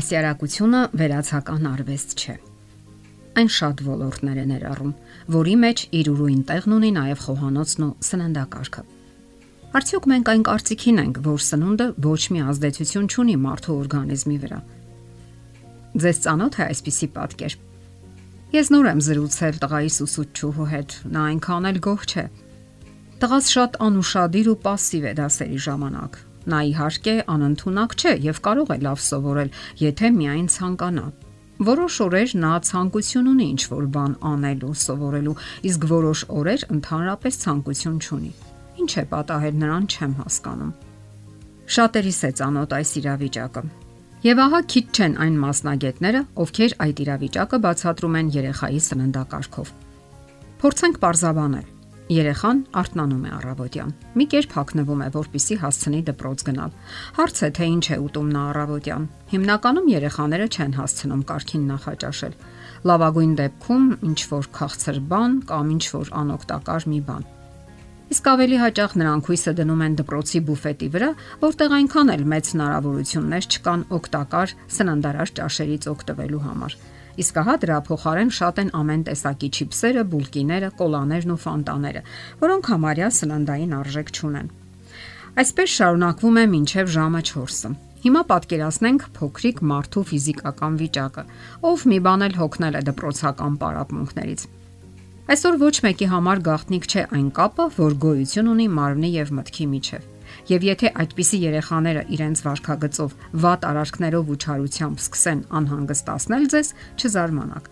Դասյարակությունը վերացական արվեստ չէ։ Այն շատ ոլորտներ է ներառում, որի մեջ իր ուրույն տեղն ունի նաև խոհանոցն ու սննդակարգը։ Արդյոք մենք այն կարծիքին ենք, որ սնունդը ոչ մի ազդեցություն չունի մարդու օրգանիզմի վրա։ Ձեզ ծանոթ է այսպիսի պատկեր։ Ես նոր եմ զրուցել տղայիս ուսուցչուհու հետ, նա այնքան էլ գոհ չէ։ Տղաս շատ անուշադիր ու пассив է դասերի ժամանակ Նա իհարկե անընդունակ չէ եւ կարող է լավ սովորել, եթե միայն ցանկանա։ Որոշ օրեր նա ցանկություն ունի ինչ-որ բան անելու, սովորելու, իսկ որոշ օրեր ընդհանրապես ցանկություն չունի։ Ինչ է պատահել նրան չեմ հասկանում։ Շատերիս է ծանոթ այս իրավիճակը։ Եվ ահա քիչ չեն այն մասնագետները, ովքեր այդ իրավիճակը բացատրում են երեխայի սննդակարգով։ Փորձենք parzabanել Երեխան արթնանում է առավոտյան։ Մի կերպ հագնվում է, որpիսի հասցնի դպրոց գնալ։ Հարց է, թե ինչ է ուտում նա առավոտյան։ Հիմնականում երեխաները չեն հասցնում կարքին նախաճաշել։ Լավագույն դեպքում ինչ որ քաղցր բան կամ ինչ որ անօգտակար մի բան։ Իսկ ավելի հաճախ նրանք հույսը դնում են դպրոցի բուֆետի վրա, որտեղ այնքան էլ մեծ հնարավորություններ չկան օգտակար սննդարար ճաշերից օգտվելու համար։ Իսկ ահա դրա փոխարեն շատ են ամեն տեսակի չիպսերը, բուլկիները, կոլաներն ու ֆանտաները, որոնք համարյա սննդային արժեք չունեն։ Այսպես շարունակվում է մինչև ժամը 4-ը։ Հիմա պատկերացնենք փոքրիկ մարդու ֆիզիկական վիճակը, ով մի բան էլ հոգնել է դպրոցական պարապմունքներից։ Այսօր ոչ մեկի համար գաղտնիք չէ այն կապը, որ գոյություն ունի մարմնի եւ մտքի միջև։ Եվ եթե այդպիսի երեխաները իրենց վարքագծով վատ արարքներով ու չարությամբ սկսեն անհանգստացնել ձեզ, չզարմանաք։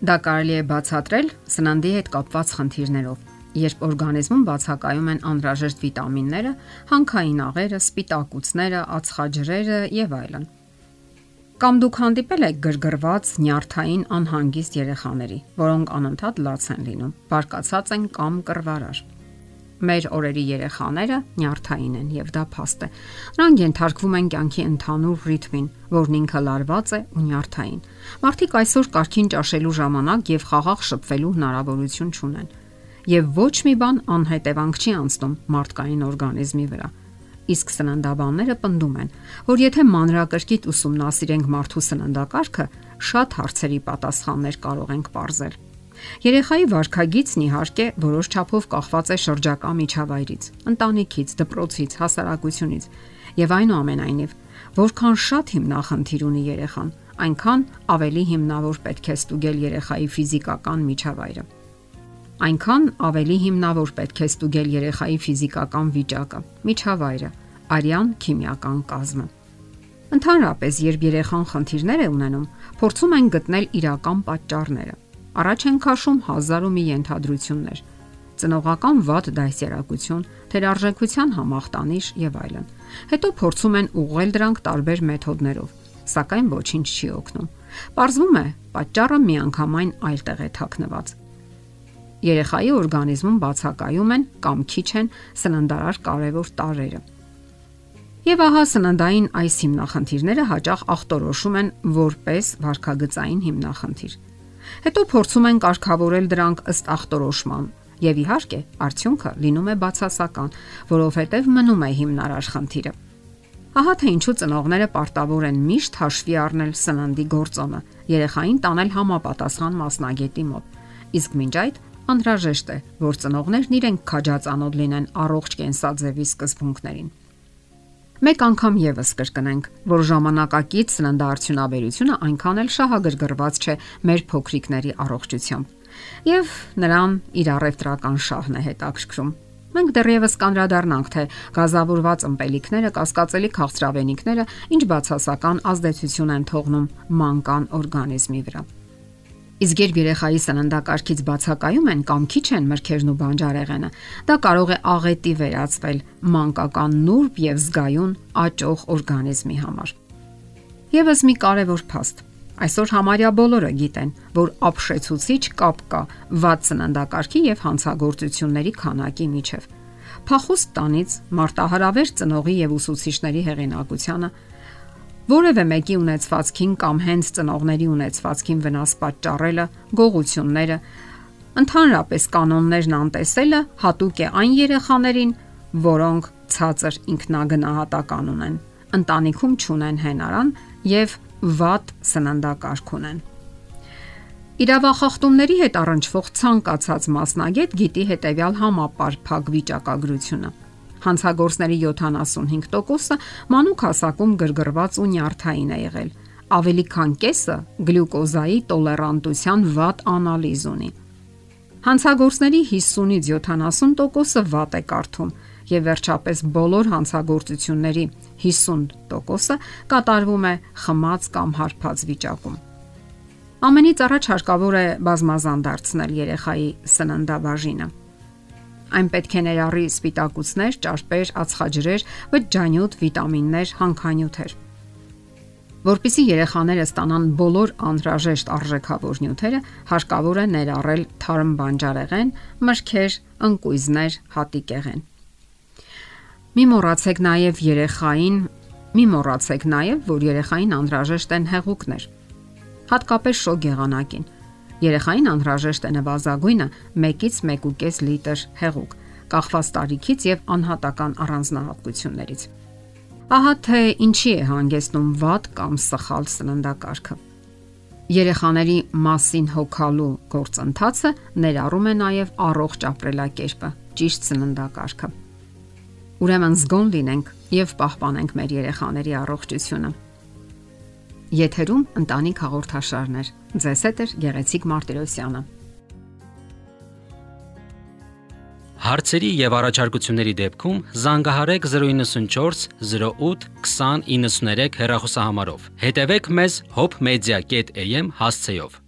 Դա կարելի է բացատրել սննդի հետ կապված խնդիրներով, երբ օրգանիզմում բացակայում են անհրաժեշտ վիտամինները, հանքային աղերը, սպիտակուցները, ածխաջրերը եւ այլն։ Կամ դուք հանդիպել եք գրգռված նյարդային անհանգիստ երեխաների, որոնք անընդհատ լաց են լինում, բարկացած են կամ կռվարար։ Մեր օրերի երեխաները նյարդային են եւ դա փաստ է։ Նրանք ենթարկվում են կյանքի ընդհանուր ռիթմին, որն ինքը լարված է ու նյարդային։ Մարդիկ այսօր կարքին ճաշելու ժամանակ եւ խաղաղ շփվելու հնարավորություն չունեն։ Եվ ոչ մի բան անհետևանք չի անցնում մարդկային օրգանիզմի վրա։ Իսկ սննդաբանները պնդում են, որ եթե մանրակրկիտ ուսումնասիրենք մարդու սննդակարգը, շատ հարցերի պատասխաններ կարող ենք ողրզել։ Երեխայի վարքագիծն իհարկե որոշ չափով կախված է շրջակա միջավայրից, ընտանիքից, դպրոցից, հասարակությունից եւ այնուամենայնիվ, որքան շատ հիմնախնդիր ունի երեխան, այնքան ավելի հիմնավոր պետք է ստուգել երեխայի ֆիզիկական միջավայրը։ Այնքան ավելի հիմնավոր պետք է ստուգել երեխայի ֆիզիկական վիճակը, միջավայրը, արյան քիմիական կազմը։ Ընդհանրապես, երբ երեխան խնդիրներ է ունենում, փորձում են գտնել իրական պատճառները Առաջ են քաշում հազար ու մի ենթադրություններ. Ծնողական ված դասերակցություն, թերարժեքության համախտանիշ եւ այլն։ Հետո փորձում են ուղղել դրանք տարբեր մեթոդներով, սակայն ոչինչ չի օգնում։ Պարզվում է, պատճառը միանգամայն այլտեղ է թաքնված։ Երեխայի օրգանիզմում բացակայում են կամ քիչ են սննդարար կարևոր տարրերը։ Եվ ահա սննդային այս հիմնախնդիրները հաճախ ախտորոշում են որպես վարքագծային հիմնախնդիր։ Հետո փորձում են կարգավորել դրանք ըստ ախտորոշման, եւ իհարկե, արդյունքը լինում է բացասական, որովհետեւ մնում է հիմնարար խնդիրը։ Ահա թե ինչու ծնողները պարտավոր են միշտ հաշվի առնել սննդի գործոնը, երեխային տանել համապատասխան մասնագետի մոտ։ Իսկ մինչ այդ անհրաժեշտ է, որ ծնողներն իրենք քաջածանոթ լինեն առողջ կենսաձևի սկզբունքներին։ Մեկ անգամ եւս կրկնենք, որ ժամանակակից սննդարդյունաբերությունը այնքան էլ շահագրգռված չէ մեր փոքրիկների առողջությամբ։ Եվ նրան իր առևտրական շահն է հետաքրքրում։ Մենք դեռևս կանրադառնանք, թե գազավորված ըմպելիքները, կասկածելի քաղցրավենիքները ինչ բացասական ազդեցություն են թողնում մանկան օրգանիզմի վրա։ Իսկ երբ երեխայի սննդակարգից բացակայում են կամ քիչ են մրգերն ու բանջարեղենը, դա կարող է աղետի վերածվել մանկական նուրբ եւ զգայուն աճող օրգանիզմի համար։ Եվս մի կարևոր փաստ։ Այսօր համարյա բոլորը գիտեն, որ ապշեցուցիչ կապ կա վատ սննդակարգի եւ հանցագործությունների քանակի միջև։ Փախուստ տանից մարտահրավեր ծնողի եւ ուսուցիչների հեղինակությանը որևէ մեկի ունեցվածքին կամ հենց ծնողների ունեցվածքին վնաս պատճառելը, գողությունները, ընդհանրապես կանոններն անտեսելը հատուկ է այն երեխաներին, որոնք ցածր ինքնագնահատական ունեն, ընտանիքում ճունեն հենարան եւ վատ սննդակարգ ունեն։ Իրավախախտումների հետ առնչվող ցանկացած մասնագետ գիտի հետեւյալ համապարփակ վիճակագրությունը։ Հանցագործների 75%-ը մանուկ հասակում գրգռված ու նյարդային է եղել։ Ավելի քան կեսը գլյուկոզայի տոլերանտության վատ անալիզ ունի։ Հանցագործների 50-ից 70%-ը վատ է կարդում եւ վերջապես բոլոր հանցագործությունների 50%-ը կատարվում է խմած կամ հարբած վիճակում։ Ամենից առաջ հարկավոր է բազմազան դարձնել երեխայի սննդաբաժինը։ Այն պետք է ներառի սպիտակուցներ, ճարպեր, ածխաջրեր, վճճանյութ, վիտամիններ, հանքանյութեր։ Որպիսի երեխաները ստանան բոլոր անհրաժեշտ արժեքավոր նյութերը, հարկավոր է ներառել թարմ բանջարեղեն, մրգեր, ընկույզներ, հատիկեղեն։ Մի մոռացեք նաև երեխային, մի մոռացեք նաև, որ երեխային անհրաժեշտ են հեղուկներ հատկապես շոգ եղանակին։ Երեխային անհրաժեշտ է նվազագույնը 1-ից 1.5 լիտր հեղուկ, կախված տարիքից եւ անհատական առանձնահատկություններից։ Ահա թե ինչի է հանգեցնում վատ կամ սխալ սննդակարգը։ Երեխաների մասին հոգալու գործընթացը ներառում է նաև առողջ ապրելակերպը, ճիշտ սննդակարգը։ Ուրեմն զգոն լինենք եւ պահպանենք մեր երեխաների առողջությունը։ Եթերում ընտանիք հաղորդաշարներ։ Ձեզ հետ է Գեղեցիկ Մարտիրոսյանը։ Հարցերի եւ առաջարկությունների դեպքում զանգահարեք 094 08 2093 հեռախոսահամարով։ Հետևեք մեզ hopmedia.am հասցեով։